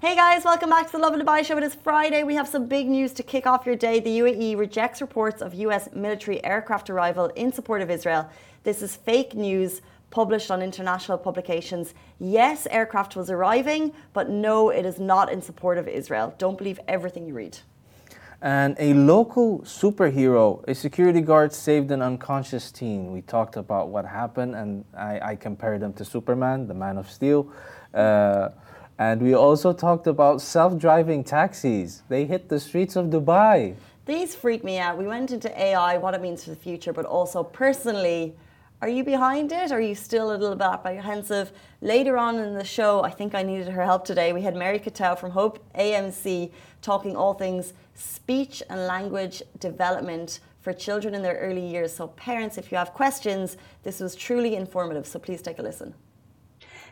Hey guys, welcome back to the Lovin Dubai show. It is Friday. We have some big news to kick off your day. The UAE rejects reports of US military aircraft arrival in support of Israel. This is fake news published on international publications. Yes, aircraft was arriving, but no, it is not in support of Israel. Don't believe everything you read. And a local superhero, a security guard saved an unconscious teen. We talked about what happened, and I, I compared him to Superman, the Man of Steel. Uh, and we also talked about self driving taxis. They hit the streets of Dubai. These freak me out. We went into AI, what it means for the future, but also personally, are you behind it? Are you still a little bit apprehensive? Later on in the show, I think I needed her help today. We had Mary Kiteou from Hope AMC talking all things speech and language development for children in their early years. So, parents, if you have questions, this was truly informative. So, please take a listen.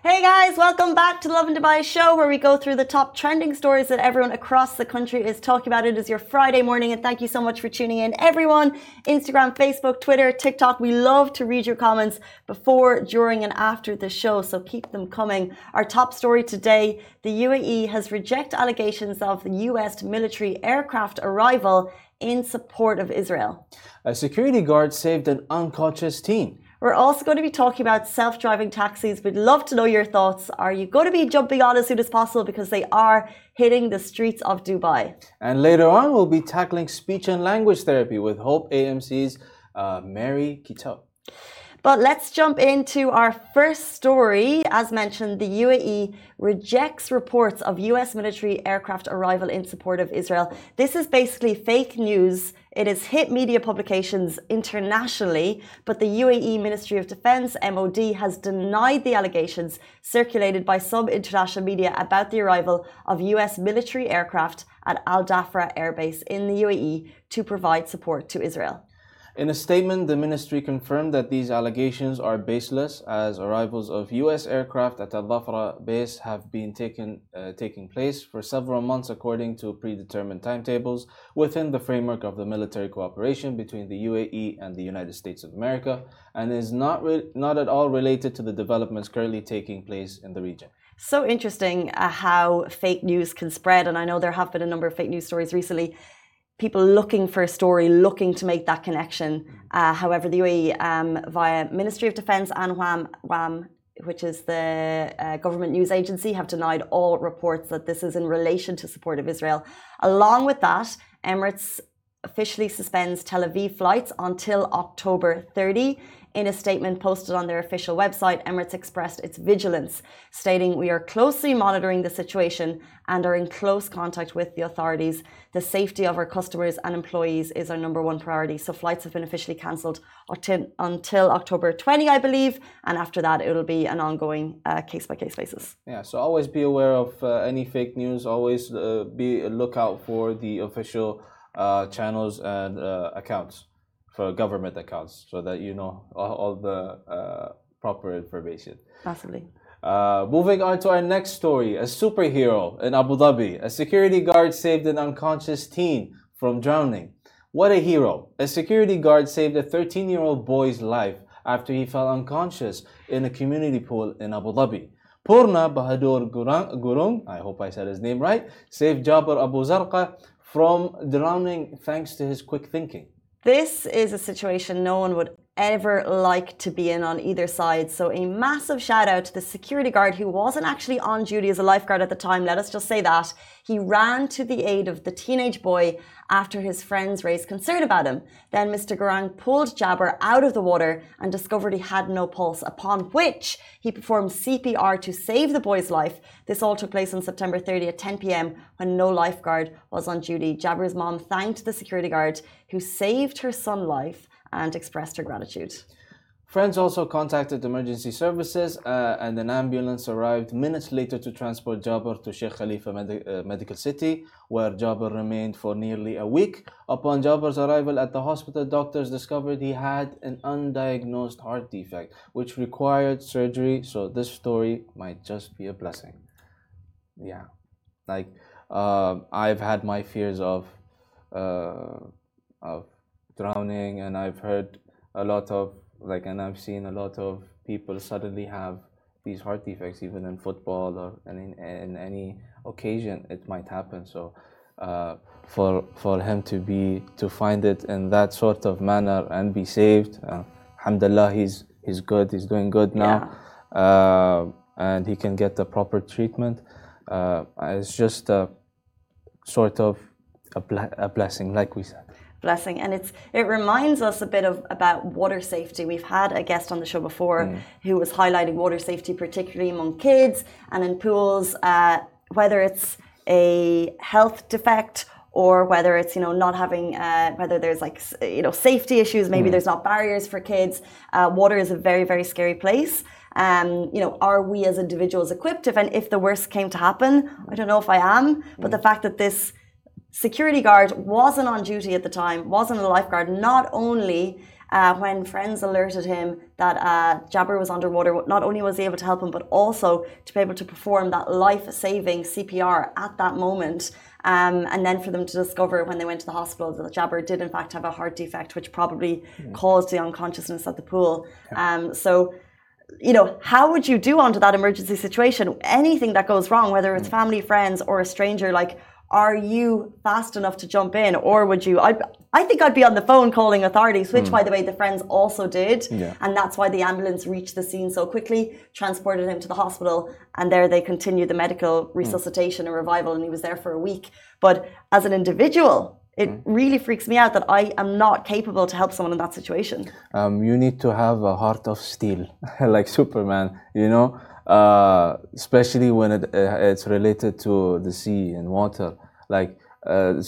Hey guys, welcome back to the Lovin Dubai show where we go through the top trending stories that everyone across the country is talking about. It is your Friday morning and thank you so much for tuning in. Everyone, Instagram, Facebook, Twitter, TikTok, we love to read your comments before, during and after the show, so keep them coming. Our top story today, the UAE has rejected allegations of the US military aircraft arrival in support of Israel. A security guard saved an unconscious teen. We're also going to be talking about self driving taxis. We'd love to know your thoughts. Are you going to be jumping on as soon as possible because they are hitting the streets of Dubai? And later on, we'll be tackling speech and language therapy with Hope AMC's uh, Mary Kiteou. But let's jump into our first story. As mentioned, the UAE rejects reports of US military aircraft arrival in support of Israel. This is basically fake news. It has hit media publications internationally, but the UAE Ministry of Defense, MOD, has denied the allegations circulated by some international media about the arrival of US military aircraft at Al Dhafra Air Base in the UAE to provide support to Israel. In a statement, the ministry confirmed that these allegations are baseless as arrivals of US aircraft at Al Dhafra base have been taken, uh, taking place for several months according to predetermined timetables within the framework of the military cooperation between the UAE and the United States of America and is not, not at all related to the developments currently taking place in the region. So interesting uh, how fake news can spread, and I know there have been a number of fake news stories recently people looking for a story, looking to make that connection. Uh, however, the UAE, um, via Ministry of Defence and WAM, WAM which is the uh, government news agency, have denied all reports that this is in relation to support of Israel. Along with that, Emirates officially suspends Tel Aviv flights until October 30. In a statement posted on their official website, Emirates expressed its vigilance, stating, We are closely monitoring the situation and are in close contact with the authorities. The safety of our customers and employees is our number one priority. So flights have been officially cancelled until October 20, I believe, and after that, it'll be an ongoing case by case basis. Yeah, so always be aware of uh, any fake news, always uh, be look out for the official uh, channels and uh, accounts for government accounts so that you know all, all the uh, proper information. Possibly. Uh, moving on to our next story, a superhero in Abu Dhabi. A security guard saved an unconscious teen from drowning. What a hero. A security guard saved a 13 year old boy's life after he fell unconscious in a community pool in Abu Dhabi. Purna Bahadur Gurung, I hope I said his name right, saved Jabir Abu Zarqa from drowning thanks to his quick thinking. This is a situation no one would ever like to be in on either side. So, a massive shout out to the security guard who wasn't actually on duty as a lifeguard at the time. Let us just say that. He ran to the aid of the teenage boy after his friends raised concern about him. Then Mr. Gurung pulled Jabir out of the water and discovered he had no pulse, upon which he performed CPR to save the boy's life. This all took place on September 30 at 10 pm when no lifeguard was on duty. Jabir's mom thanked the security guard who saved her son's life and expressed her gratitude. Friends also contacted emergency services uh, and an ambulance arrived minutes later to transport Jabir to Sheikh Khalifa Medi uh, Medical City, where Jabir remained for nearly a week. Upon Jabir's arrival at the hospital, doctors discovered he had an undiagnosed heart defect, which required surgery. So this story might just be a blessing. Yeah, like uh, I've had my fears of uh, of drowning, and I've heard a lot of like and i've seen a lot of people suddenly have these heart defects even in football or in, in any occasion it might happen. So uh, for for him to be to find it in that sort of manner and be saved, uh, alhamdulillah, he's he's good. He's doing good now, yeah. uh, and he can get the proper treatment. Uh, it's just a sort of a, a blessing, like we said blessing and it's it reminds us a bit of about water safety we've had a guest on the show before mm. who was highlighting water safety particularly among kids and in pools uh, whether it's a health defect or whether it's you know not having uh, whether there's like you know safety issues maybe mm. there's not barriers for kids uh, water is a very very scary place um, you know are we as individuals equipped if and if the worst came to happen i don't know if i am but mm. the fact that this security guard wasn't on duty at the time wasn't a lifeguard not only uh, when friends alerted him that uh, Jabir was underwater, not only was he able to help him, but also to be able to perform that life saving CPR at that moment. Um, and then for them to discover when they went to the hospital that Jabir did, in fact, have a heart defect, which probably mm. caused the unconsciousness at the pool. Yeah. Um, so, you know, how would you do under that emergency situation? Anything that goes wrong, whether it's mm. family, friends, or a stranger, like, are you fast enough to jump in, or would you? I, I think I'd be on the phone calling authorities, which, mm. by the way, the friends also did. Yeah. And that's why the ambulance reached the scene so quickly, transported him to the hospital, and there they continued the medical resuscitation mm. and revival, and he was there for a week. But as an individual, it mm. really freaks me out that I am not capable to help someone in that situation. Um, you need to have a heart of steel, like Superman, you know, uh, especially when it, uh, it's related to the sea and water. Like, uh,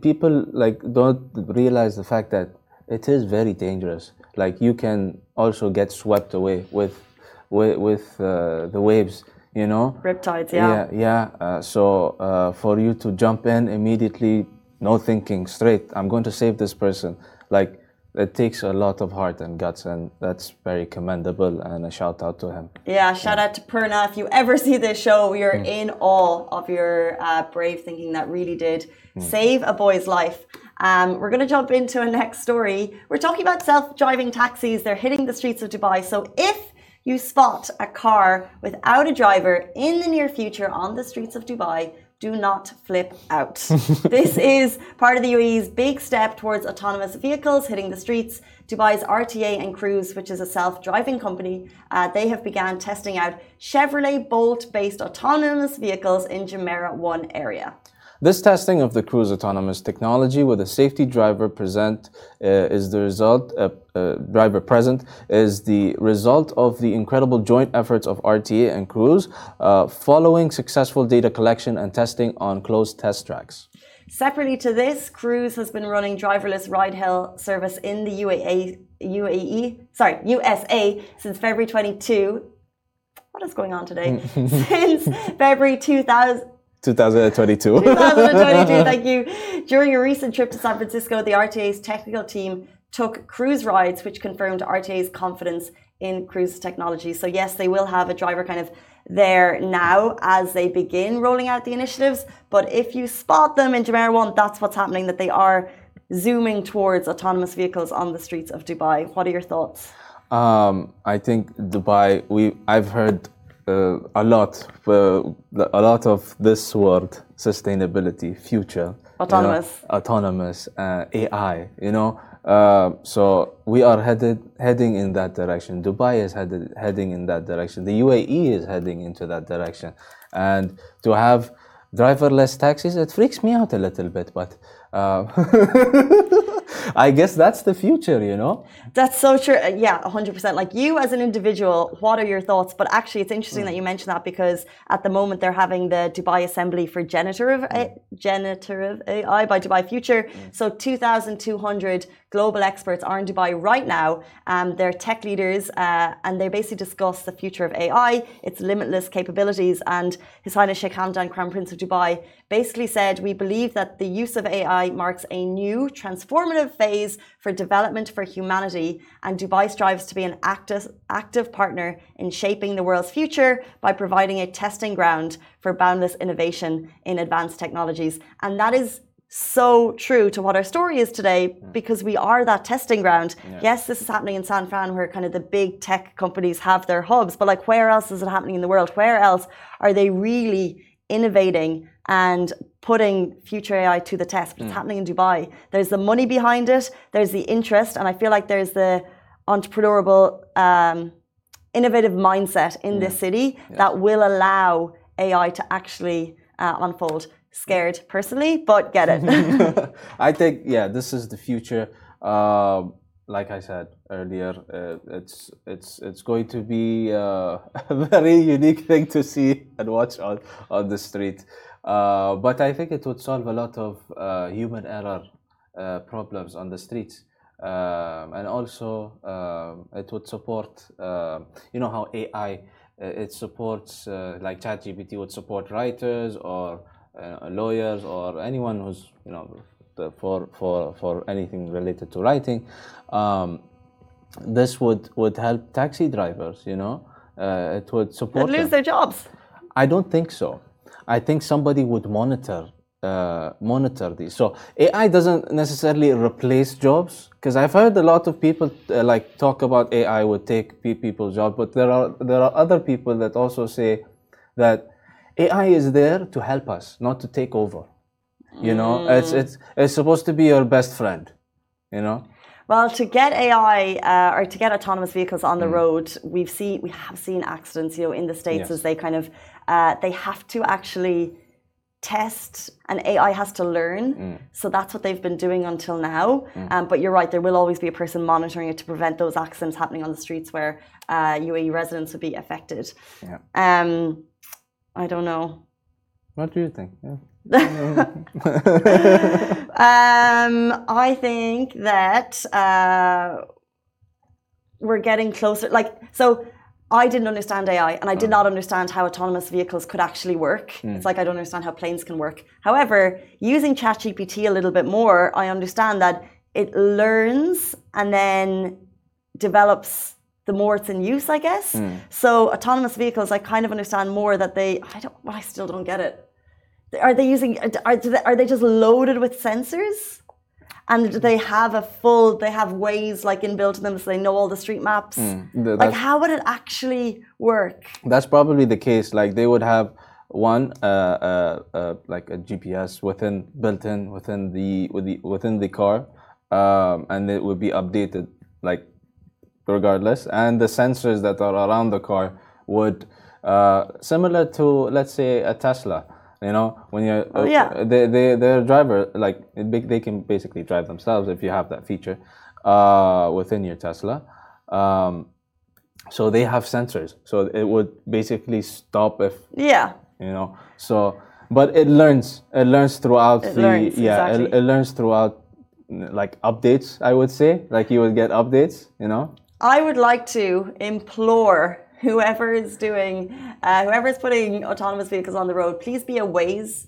people like don't realize the fact that it is very dangerous. Like you can also get swept away with with, with uh, the waves. You know, riptides. Yeah, yeah, yeah. Uh, so uh, for you to jump in immediately, no thinking, straight. I'm going to save this person. Like it takes a lot of heart and guts, and that's very commendable. And a shout out to him. Yeah, shout yeah. out to Purna. If you ever see this show, we are mm. in awe of your uh, brave thinking that really did mm. save a boy's life. Um, we're going to jump into a next story. We're talking about self-driving taxis. They're hitting the streets of Dubai. So if you spot a car without a driver in the near future on the streets of Dubai, do not flip out. this is part of the UAE's big step towards autonomous vehicles hitting the streets. Dubai's RTA and Cruise, which is a self-driving company, uh, they have began testing out Chevrolet Bolt-based autonomous vehicles in Jumeirah 1 area. This testing of the cruise autonomous technology with a safety driver present uh, is the result, uh, uh, driver present is the result of the incredible joint efforts of RTA and Cruise uh, following successful data collection and testing on closed test tracks. Separately to this, Cruise has been running driverless ride-hail service in the UAE, UAE, sorry, USA since February 22. What is going on today? since February 2000. 2022. 2022, thank you. During a recent trip to San Francisco, the RTA's technical team took cruise rides, which confirmed RTA's confidence in cruise technology. So, yes, they will have a driver kind of there now as they begin rolling out the initiatives. But if you spot them in Jumeirah 1, that's what's happening, that they are zooming towards autonomous vehicles on the streets of Dubai. What are your thoughts? Um, I think Dubai, we I've heard uh, a lot, uh, a lot of this word, sustainability, future, autonomous, you know, autonomous, uh, AI. You know, uh, so we are headed heading in that direction. Dubai is headed heading in that direction. The UAE is heading into that direction, and to have driverless taxis, it freaks me out a little bit, but. I guess that's the future, you know? That's so true. Uh, yeah, 100%. Like you as an individual, what are your thoughts? But actually, it's interesting mm. that you mentioned that because at the moment they're having the Dubai Assembly for Generative, mm. generative AI by Dubai Future. Mm. So 2,200 global experts are in Dubai right now. Um, they're tech leaders uh, and they basically discuss the future of AI, its limitless capabilities. And His Highness Sheikh Hamdan, Crown Prince of Dubai, basically said, We believe that the use of AI marks a new transformative phase for development for humanity, and Dubai strives to be an active, active partner in shaping the world's future by providing a testing ground for boundless innovation in advanced technologies. And that is so true to what our story is today because we are that testing ground. Yeah. Yes, this is happening in San Fran where kind of the big tech companies have their hubs, but like where else is it happening in the world? Where else are they really innovating and putting future AI to the test. But It's happening in Dubai. There's the money behind it, there's the interest, and I feel like there's the entrepreneurial, um, innovative mindset in this city that will allow AI to actually uh, unfold. Scared personally, but get it. I think yeah, this is the future. Um like I said earlier, uh, it's it's it's going to be uh, a very unique thing to see and watch on on the street. Uh, but I think it would solve a lot of uh, human error uh, problems on the streets. Um, and also, um, it would support, um you know, how AI it supports, like ChatGPT would support writers or uh, lawyers or anyone who's, you know, the- for for for anything related to writing. Um, this would would help taxi drivers. You know, uh, it would support. They'd Lose them. their jobs. I don't think so. I think somebody would monitor uh, monitor these. So AI doesn't necessarily replace jobs because I've heard a lot of people uh, like talk about AI would take people's jobs, but there are there are other people that also say that AI is there to help us, not to take over. You know, it's it's it's supposed to be your best friend. You know. Well, to get AI uh, or to get autonomous vehicles on Mm. the road, we've seen we have seen accidents. You know, in the states Yes. as they kind of uh, they have to actually test, and AI has to learn. Mm. So that's what they've been doing until now. Um, but you're right, there will always be a person monitoring it to prevent those accidents happening on the streets where uh, UAE residents would be affected. Yeah. Um, I don't know. What do you think? Yeah. Um, I think that uh, we're getting closer. Like, so I didn't understand AI and I did not understand how autonomous vehicles could actually work. It's like I don't understand how planes can work. However, using ChatGPT a little bit more, I understand that it learns and then develops the more it's in use, I guess. So autonomous vehicles, I kind of understand more that they. I don't. I still don't get it. Are they using? Are they, are they just loaded with sensors? And do they have a full? They have ways like inbuilt in them, so they know all the street maps. Th- Like, how would it actually work? That's probably the case. Like they would have one, uh, uh, uh, like a GPS within built in within the, with the within the car, um, and it would be updated like regardless. And the sensors that are around the car would, uh, similar to let's say a Tesla. You know, when you're uh, yeah. they they their driver like they can basically drive themselves if you have that feature uh, within your Tesla. Um, so they have sensors so it would basically stop if Yeah, you know so but it learns it learns throughout It the learns, yeah exactly. it, it learns throughout like updates i would say like you would get updates you know I would like to implore whoever is doing, uh, whoever is putting autonomous vehicles on the road, please be a Waze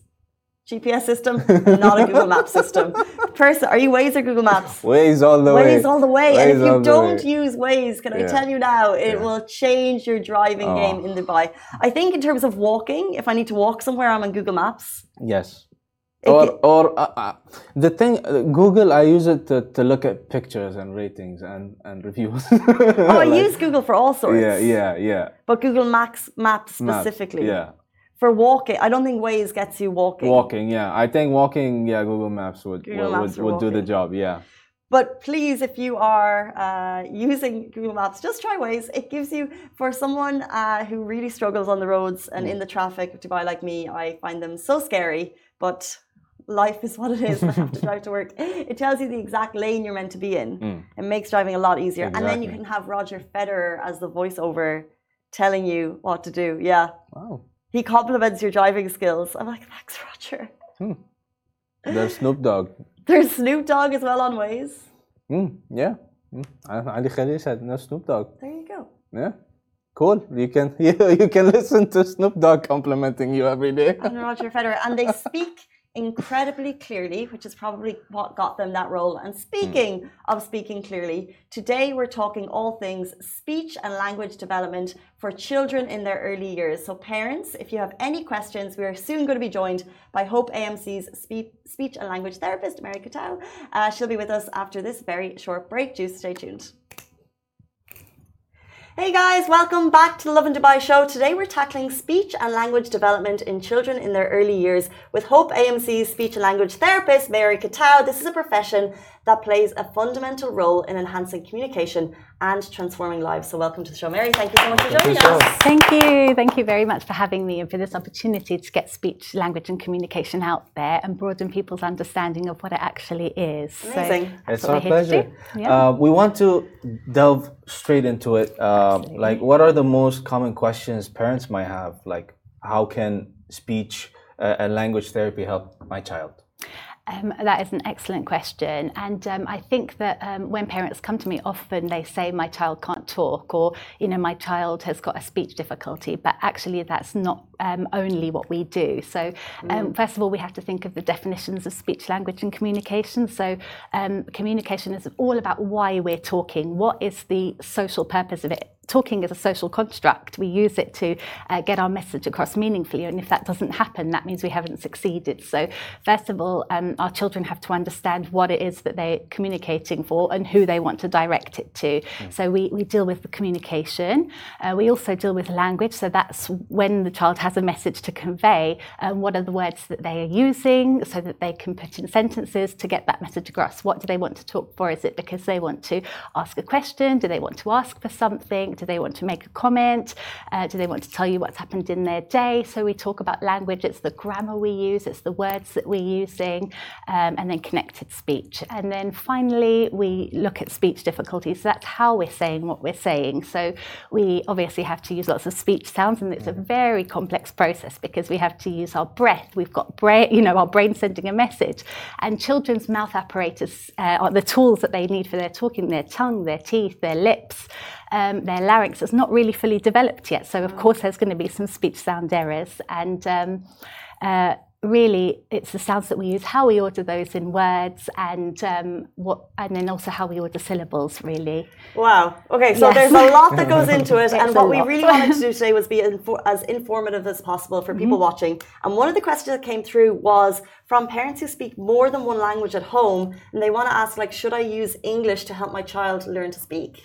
GPS system, not a Google Maps system. Person, are you Waze or Google Maps? Waze all the way Waze all the way. and if you don't way. use Waze, can I tell you now, it Yeah. will change your driving Oh. game in Dubai. I think in terms of walking, if I need to walk somewhere, I'm on Google Maps. yes or or uh, uh, the thing uh, google i use it to, to look at pictures and ratings and and reviews Oh, I Like- use Google for all sorts. yeah yeah yeah But Google Maps, Maps Maps, specifically. yeah For walking, I don't think Waze gets you walking. walking yeah i think walking yeah google maps would Google would, Maps would, would do the job yeah But please, if you are uh, using Google Maps, just try Waze. It gives you, for someone uh, who really struggles on the roads and Mm. in the traffic of Dubai like me, I find them so scary. But life is what it is. I have to drive to work. It tells you the exact lane you're meant to be in. It makes driving a lot easier. And then you Mm. Can have Roger Federer as the voiceover telling you what to do. Yeah. wow He compliments your driving skills. I'm like, thanks, Roger. there's snoop dogg There's Snoop Dogg as well on Waze. Mm, yeah. Mm. Ali Khalil said no Snoop Dogg. There you go. Yeah. Cool. You can you, you can listen to Snoop Dogg complimenting you every day. and Roger Federer, and they speak incredibly clearly, which is probably what got them that role. And speaking of speaking clearly, today we're talking all things speech and language development for children in their early years. So, parents, if you have any questions, we are soon going to be joined by Hope AMC's spe- speech and language therapist, Mary Kiteou. Uh, she'll be with us after this very short break. Do stay tuned. Hey guys, welcome back to the Lovin Dubai show. Today we're tackling speech and language development in children in their early years with Hope AMC's speech and language therapist, Mary Kiteou. This is a profession that plays a fundamental role in enhancing communication and transforming lives. So, welcome to the show, Mary. Thank you so much for joining us. Thank you. Thank you very much for having me and for this opportunity to get speech, language, and communication out there and broaden people's understanding of what it actually is. Amazing. So it's our pleasure. Yeah. Uh, we want to delve straight into it. Uh, like, what are the most common questions parents might have? Like, how can speech uh, and language therapy help my child? Um, that is an excellent question. And um, I think that um, when parents come to me, often they say, my child can't talk, or, you know, my child has got a speech difficulty. But actually, that's not um, only what we do. So, um, mm. first of all, we have to think of the definitions of speech, language, and communication. So, um, communication is all about why we're talking. What is the social purpose of it? Talking is a social construct. We use it to uh, get our message across meaningfully. And if that doesn't happen, that means we haven't succeeded. So, first of all, um, our children have to understand what it is that they're communicating for and who they want to direct it to. Mm. So, we, we deal with the communication. Uh, we also deal with language. So, that's when the child has a message to convey. Um, what are the words that they are using so that they can put in sentences to get that message across? What do they want to talk for? Is it because they want to ask a question? Do they want to ask for something? Do they want to make a comment? Uh, do they want to tell you what's happened in their day? So we talk about language. It's the grammar we use, it's the words that we're using, um, and then connected speech. And then finally, we look at speech difficulties. So that's how we're saying what we're saying. So we obviously have to use lots of speech sounds, and it's a very complex process because we have to use our breath. We've got brain, you know, our brain sending a message, and children's mouth apparatus uh, are the tools that they need for their talking: their tongue, their teeth, their lips um, their larynx is not really fully developed yet. So, of course, there's going to be some speech sound errors. And um, uh, really, it's the sounds that we use, how we order those in words, and um, what, and then also how we order syllables. Really. Wow. Okay, so yes. there's a lot that goes into it, and what we really wanted to do today was be infor- as informative as possible for people mm-hmm. watching. And one of the questions that came through was from parents who speak more than one language at home, and they want to ask, like, should I use English to help my child learn to speak?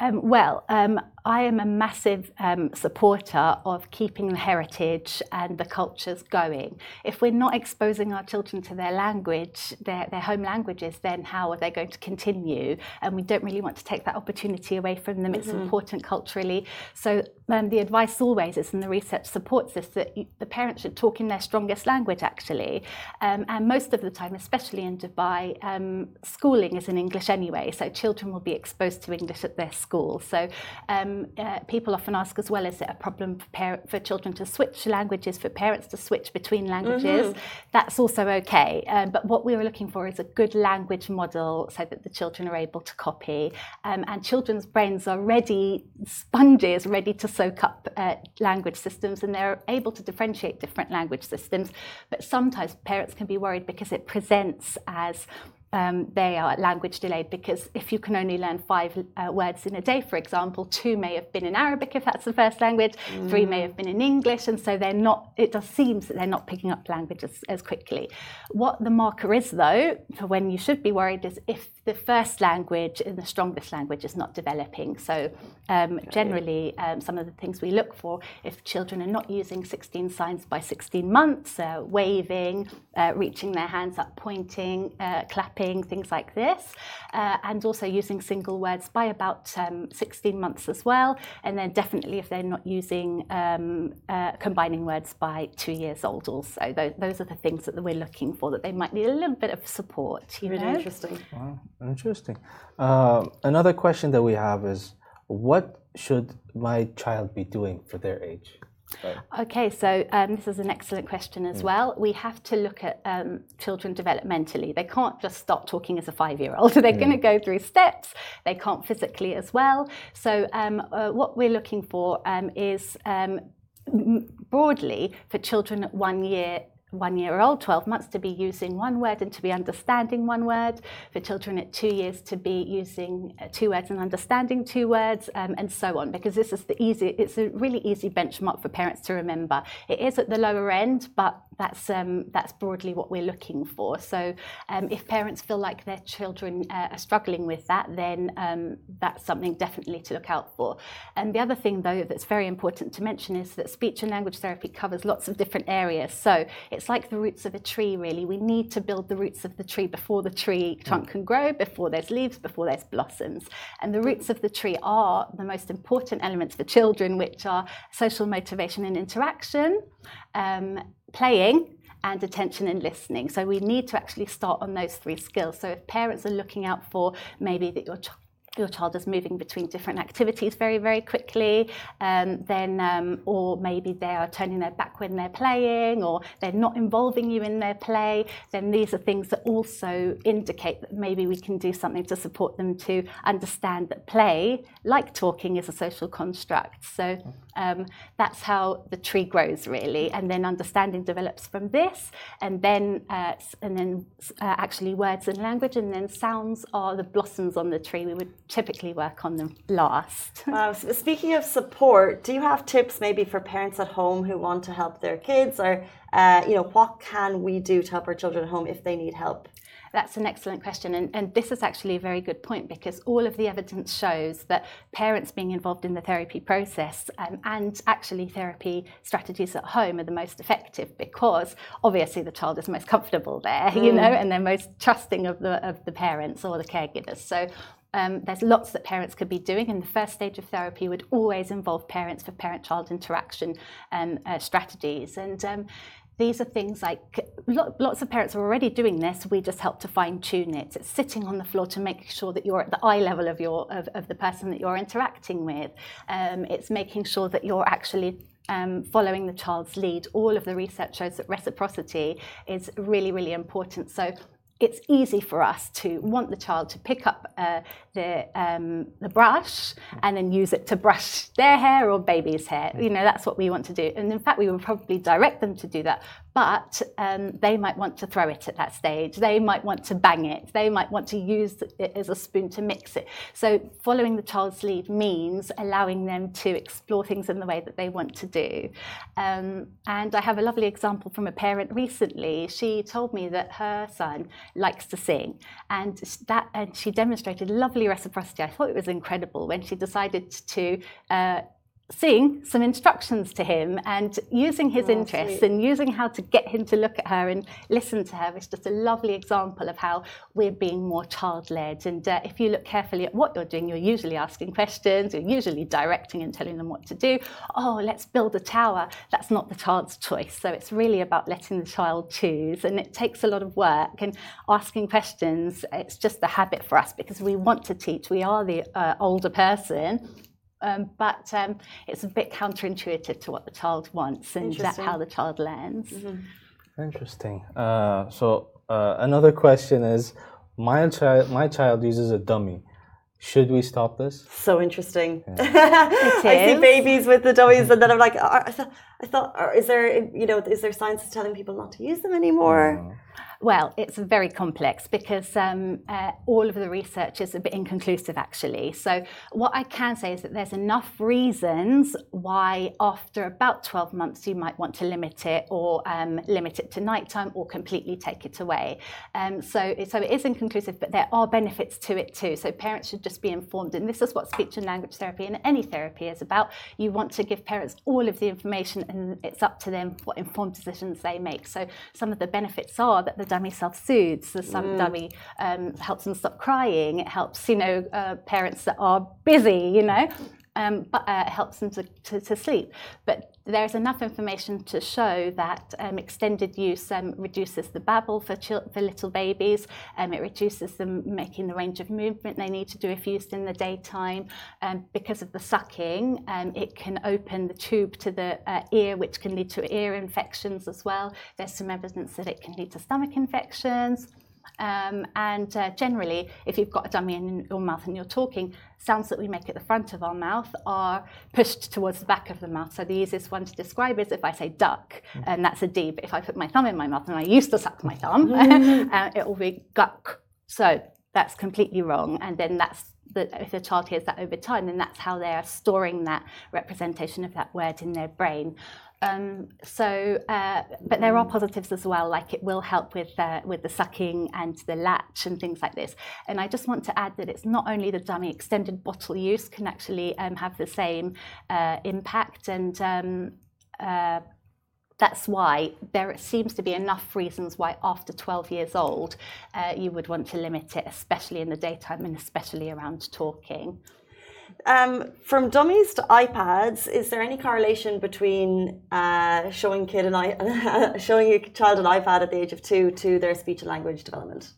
Um, well, um, I am a massive um, supporter of keeping the heritage and the cultures going. If we're not exposing our children to their language, their, their home languages, then how are they going to continue? And we don't really want to take that opportunity away from them. It's mm-hmm. important culturally. So um, the advice always is, and the research supports this, that you, the parents should talk in their strongest language actually. Um, and most of the time, especially in Dubai, um, schooling is in English anyway. So children will be exposed to English at their school. So um, uh, people often ask as well, is it a problem for, for children to switch languages, for parents to switch between languages? Mm-hmm. That's also okay. Um, but what we were looking for is a good language model so that the children are able to copy. Um, and children's brains are ready, sponges, ready to soak up uh, language systems, and they're able to differentiate different language systems. But sometimes parents can be worried because it presents as um, they are language delayed because if you can only learn five uh, words in a day, for example, two may have been in Arabic if that's the first language, mm. three may have been in English, and so they're not. It does seems that they're not picking up language as, as quickly. What the marker is, though, for when you should be worried is if the first language and the strongest language is not developing. So um, generally, um, some of the things we look for if children are not using 16 signs by 16 months, uh, waving, uh, reaching their hands up, pointing, uh, clapping things like this, uh, and also using single words by about um, 16 months as well. And then definitely if they're not using um, uh, combining words by two years old also. Those, those, are the things that we're looking for, that they might need a little bit of support. You really know? interesting. Wow, interesting. Uh, another question that we have is, what should my child be doing for their age? Okay, so um, this is an excellent question as mm. well. We have to look at um, children developmentally. They can't just start talking as a five year old, they're mm. going to go through steps. They can't physically as well. So, um, uh, what we're looking for um, is um, broadly for children at one year one year old, 12 months, to be using one word and to be understanding one word, for children at two years to be using uh, two words and understanding two words, um, and so on, because this is the easy, it's a really easy benchmark for parents to remember. It is at the lower end, but that's um, that's broadly what we're looking for. So um, if parents feel like their children uh, are struggling with that, then um, that's something definitely to look out for. And the other thing, though, that's very important to mention is that speech and language therapy covers lots of different areas. So it's like the roots of a tree, really. We need to build the roots of the tree before the tree trunk can grow, before there's leaves, before there's blossoms. And the roots of the tree are the most important elements for children, which are social motivation and interaction um, playing and attention and listening. So we need to actually start on those three skills. So if parents are looking out for maybe that your child your child is moving between different activities very, very quickly, um, then, um, or maybe they are turning their back when they're playing, or they're not involving you in their play, then these are things that also indicate that maybe we can do something to support them to understand that play, like talking, is a social construct. So um, that's how the tree grows, really, and then understanding develops from this, and then uh, and then uh, actually words and language, and then sounds are the blossoms on the tree. We would typically work on them last. Uh, speaking of support, do you have tips maybe for parents at home who want to help their kids, or uh, you know, what can we do to help our children at home if they need help? That's an excellent question. And, and, this is actually a very good point because all of the evidence shows that parents being involved in the therapy process um, and actually therapy strategies at home are the most effective because obviously the child is most comfortable there, mm. you know, and they're most trusting of the, of the parents or the caregivers. So um, there's lots that parents could be doing, and the first stage of therapy would always involve parents for parent-child interaction um, uh, strategies. And um, these are things like lots of parents are already doing this. We just help to fine tune it. It's sitting on the floor to make sure that you're at the eye level of your of, of the person that you're interacting with. Um, it's making sure that you're actually um, following the child's lead. All of the research shows that reciprocity is really, really important. So it's easy for us to want the child to pick up uh, the, um, the brush and then use it to brush their hair or baby's hair. You know, that's what we want to do. And in fact, we would probably direct them to do that. But um, they might want to throw it at that stage. They might want to bang it. They might want to use it as a spoon to mix it. So following the child's lead means allowing them to explore things in the way that they want to do. Um, and I have a lovely example from a parent recently. She told me that her son likes to sing. And that and she demonstrated lovely reciprocity. I thought it was incredible when she decided to uh, seeing some instructions to him and using his oh, interests sweet. and using how to get him to look at her and listen to her is just a lovely example of how we're being more child-led. And uh, if you look carefully at what you're doing you're usually asking questions you're usually directing and telling them what to do. Oh let's build a tower. That's not the child's choice. So it's really about letting the child choose and it takes a lot of work and asking questions. It's just a habit for us because we want to teach. We are the uh, older person um, but um, it's a bit counterintuitive to what the child wants, and that's how the child learns. Mm-hmm. Interesting. Uh, so uh, another question is, my child, my child uses a dummy. Should we stop this? So interesting. Yeah. I see babies with the dummies, and then I'm like, I thought, I thought, is there, you know, is there science telling people not to use them anymore? No. Well, it's very complex because um, uh, all of the research is a bit inconclusive, actually. So, what I can say is that there's enough reasons why, after about 12 months, you might want to limit it or um, limit it to nighttime or completely take it away. Um, so, so, it is inconclusive, but there are benefits to it too. So, parents should just be informed. And this is what speech and language therapy and any therapy is about. You want to give parents all of the information, and it's up to them what informed decisions they make. So, some of the benefits are that the dummy self-soothes. The some mm. dummy um, helps them stop crying. It helps, you know, uh, parents that are busy, you know, um, but uh, helps them to, to, to, sleep. But there's enough information to show that um, extended use um, reduces the babble for, for little babies. Um, it reduces them making the range of movement they need to do if used in the daytime. Um, because of the sucking, um, it can open the tube to the uh, ear, which can lead to ear infections as well. There's some evidence that it can lead to stomach infections. Um, and uh, generally, if you've got a dummy in your mouth and you're talking, sounds that we make at the front of our mouth are pushed towards the back of the mouth. So the easiest one to describe is if I say duck, mm. and that's a D. But if I put my thumb in my mouth, and I used to suck my thumb, uh, it will be guck. So that's completely wrong. And then that's the, if a child hears that over time, then that's how they are storing that representation of that word in their brain. Um, so, uh, but there are positives as well, like it will help with uh, with the sucking and the latch and things like this. And I just want to add that it's not only the dummy extended bottle use can actually um, have the same uh, impact, and um, uh, that's why there seems to be enough reasons why after 12 years old uh, you would want to limit it, especially in the daytime and especially around talking. Um, from dummies to iPads, is there any correlation between uh, showing kid an showing a child an iPad at the age of two to their speech and language development?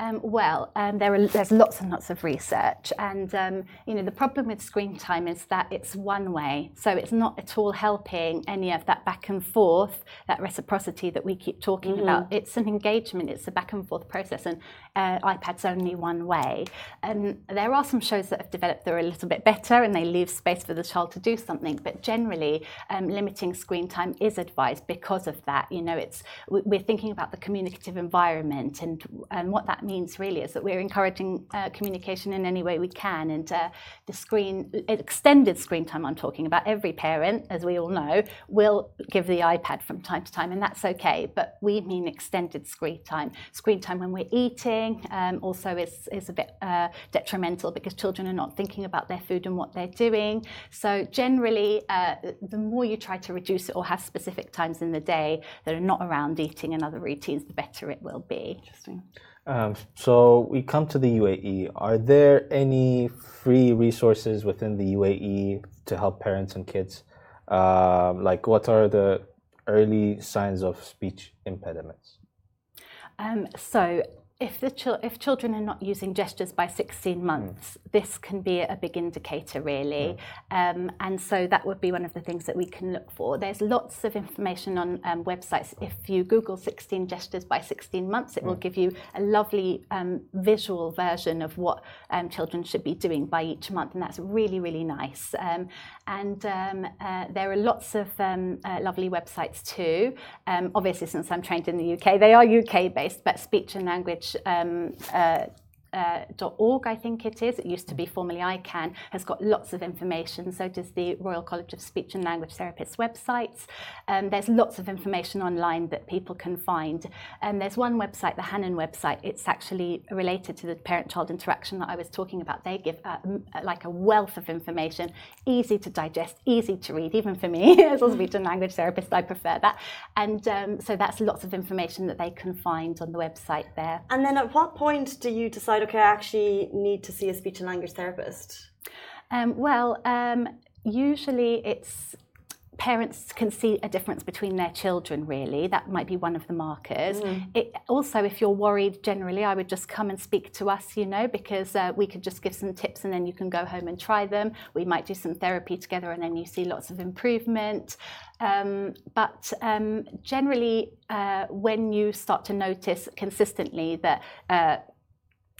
Um, well, um, there are, there's lots and lots of research, and um, you know the problem with screen time is that it's one way, so it's not at all helping any of that back and forth, that reciprocity that we keep talking mm-hmm. about. It's an engagement, it's a back and forth process, and uh, iPad's only one way. And there are some shows that have developed that are a little bit better, and they leave space for the child to do something. But generally, um, limiting screen time is advised because of that. You know, it's we're thinking about the communicative environment, and and what that means really is that we're encouraging uh, communication in any way we can. And uh, the screen, extended screen time I'm talking about, every parent, as we all know, will give the iPad from time to time, and that's okay. But we mean extended screen time. Screen time when we're eating um, also is, is a bit uh, detrimental because children are not thinking about their food and what they're doing. So generally, uh, the more you try to reduce it or have specific times in the day that are not around eating and other routines, the better it will be. Interesting. Um, so we come to the UAE. Are there any free resources within the UAE to help parents and kids? Um, like, what are the early signs of speech impediments? Um, so if the chil- if children are not using gestures by 16 months, mm. this can be a big indicator, really. Mm. Um, and so that would be one of the things that we can look for. There's lots of information on um, websites. If you Google 16 gestures by 16 months, it mm. will give you a lovely um, visual version of what um, children should be doing by each month, and that's really, really nice. Um, and um, uh, there are lots of uh, lovely websites too. obviously, since I'm trained in the UK, they are UK based, but speech and language um, uh, uh, I think it is. It used to be formerly I CAN, has got lots of information. So does the Royal College of Speech and Language Therapists websites. Um, there's lots of information online that people can find. And there's one website, the Hanen website. It's actually related to the parent-child interaction that I was talking about. They give uh, like a wealth of information, easy to digest, easy to read. Even for me as a speech and language therapist, I prefer that. And um, so that's lots of information that they can find on the website there. And then at what point do you decide? Decide, okay, I actually need to see a speech and language therapist? Um, well, um, usually it's parents can see a difference between their children really that might be one of the markers mm. it, also if you're worried generally i would just come and speak to us you know because uh, we could just give some tips and then you can go home and try them we might do some therapy together and then you see lots of improvement um, but um, generally uh, when you start to notice consistently that uh,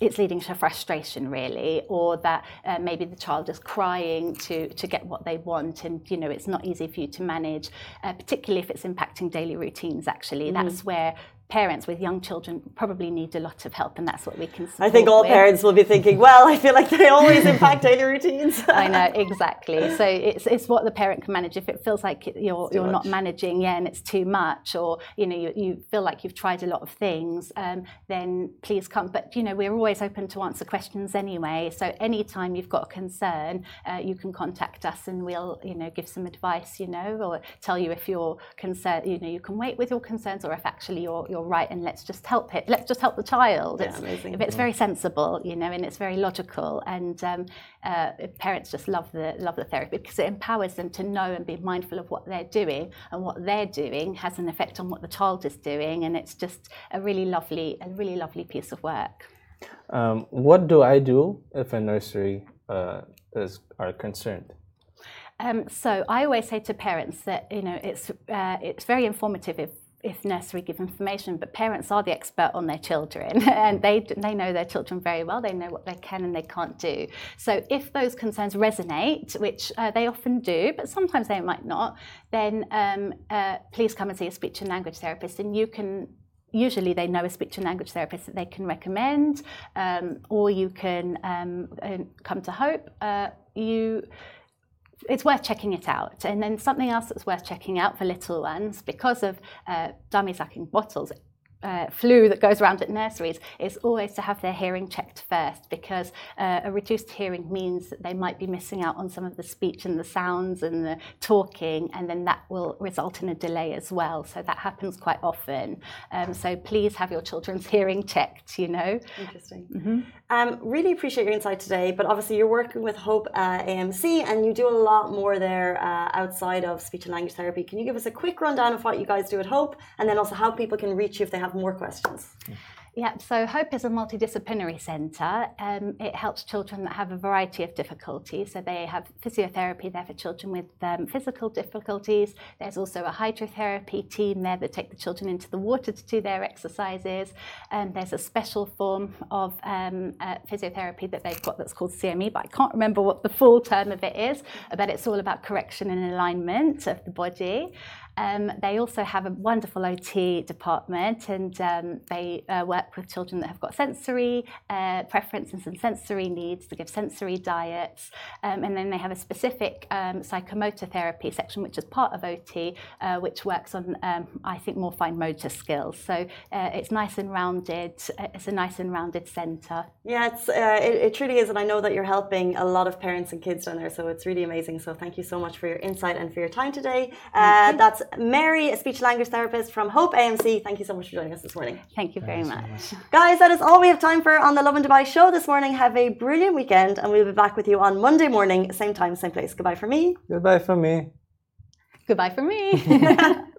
it's leading to frustration really or that uh, maybe the child is crying to to get what they want and you know it's not easy for you to manage uh, particularly if it's impacting daily routines actually mm. that's where parents with young children probably need a lot of help, and that's what we can. I think all with. parents will be thinking, "Well, I feel like they always impact daily routines." I know exactly. So it's it's what the parent can manage. If it feels like you're you're much. not managing, yeah, and it's too much, or you know you, you feel like you've tried a lot of things, um, then please come. But you know we're always open to answer questions anyway. So anytime you've got a concern, uh, you can contact us, and we'll you know give some advice, you know, or tell you if you're concerned. You know you can wait with your concerns, or if actually you're, you're you're right and let's just help it let's just help the child. Yeah, it's, amazing. if it's very sensible you know and it's very logical and um, uh, parents just love the love the therapy because it empowers them to know and be mindful of what they're doing and what they're doing has an effect on what the child is doing and it's just a really lovely a really lovely piece of work. Um, what do I do if a nursery uh, is are concerned? Um, so I always say to parents that you know it's uh, it's very informative if if nursery give information, but parents are the expert on their children and they, they know their children very well. They know what they can and they can't do. So if those concerns resonate, which uh, they often do, but sometimes they might not, then um, uh, please come and see a speech and language therapist and you can usually they know a speech and language therapist that they can recommend, um, or you can um, come to Hope. Uh, you it's worth checking it out. And then something else that's worth checking out for little ones, because of uh, dummy sucking bottles, uh, flu that goes around at nurseries is always to have their hearing checked first because uh, a reduced hearing means that they might be missing out on some of the speech and the sounds and the talking, and then that will result in a delay as well. So that happens quite often. Um, so please have your children's hearing checked, you know. Interesting. Mm-hmm. Um, really appreciate your insight today, but obviously you're working with Hope uh, AMC and you do a lot more there uh, outside of speech and language therapy. Can you give us a quick rundown of what you guys do at Hope and then also how people can reach you if they have have more questions. Yeah, so Hope is a multidisciplinary centre. Um, it helps children that have a variety of difficulties. So they have physiotherapy there for children with um, physical difficulties. There's also a hydrotherapy team there that take the children into the water to do their exercises. And there's a special form of um, uh, physiotherapy that they've got that's called CME, but I can't remember what the full term of it is. But it's all about correction and alignment of the body. Um, they also have a wonderful OT department and um, they uh, work with children that have got sensory uh, preferences and sensory needs to give sensory diets. Um, and then they have a specific um, psychomotor therapy section, which is part of OT, uh, which works on, um, I think, more fine motor skills. So uh, it's nice and rounded. Uh, it's a nice and rounded centre. Yeah, it's, uh, it, it truly is. And I know that you're helping a lot of parents and kids down there. So it's really amazing. So thank you so much for your insight and for your time today. That's Mary, a speech language therapist from Hope AMC. Thank you so much for joining us this morning. Thank you very much. Guys, that is all we have time for on the Lovin Dubai show this morning. Have a brilliant weekend, and we'll be back with you on Monday morning, same time, same place. Goodbye from me. Goodbye from me. Goodbye from me.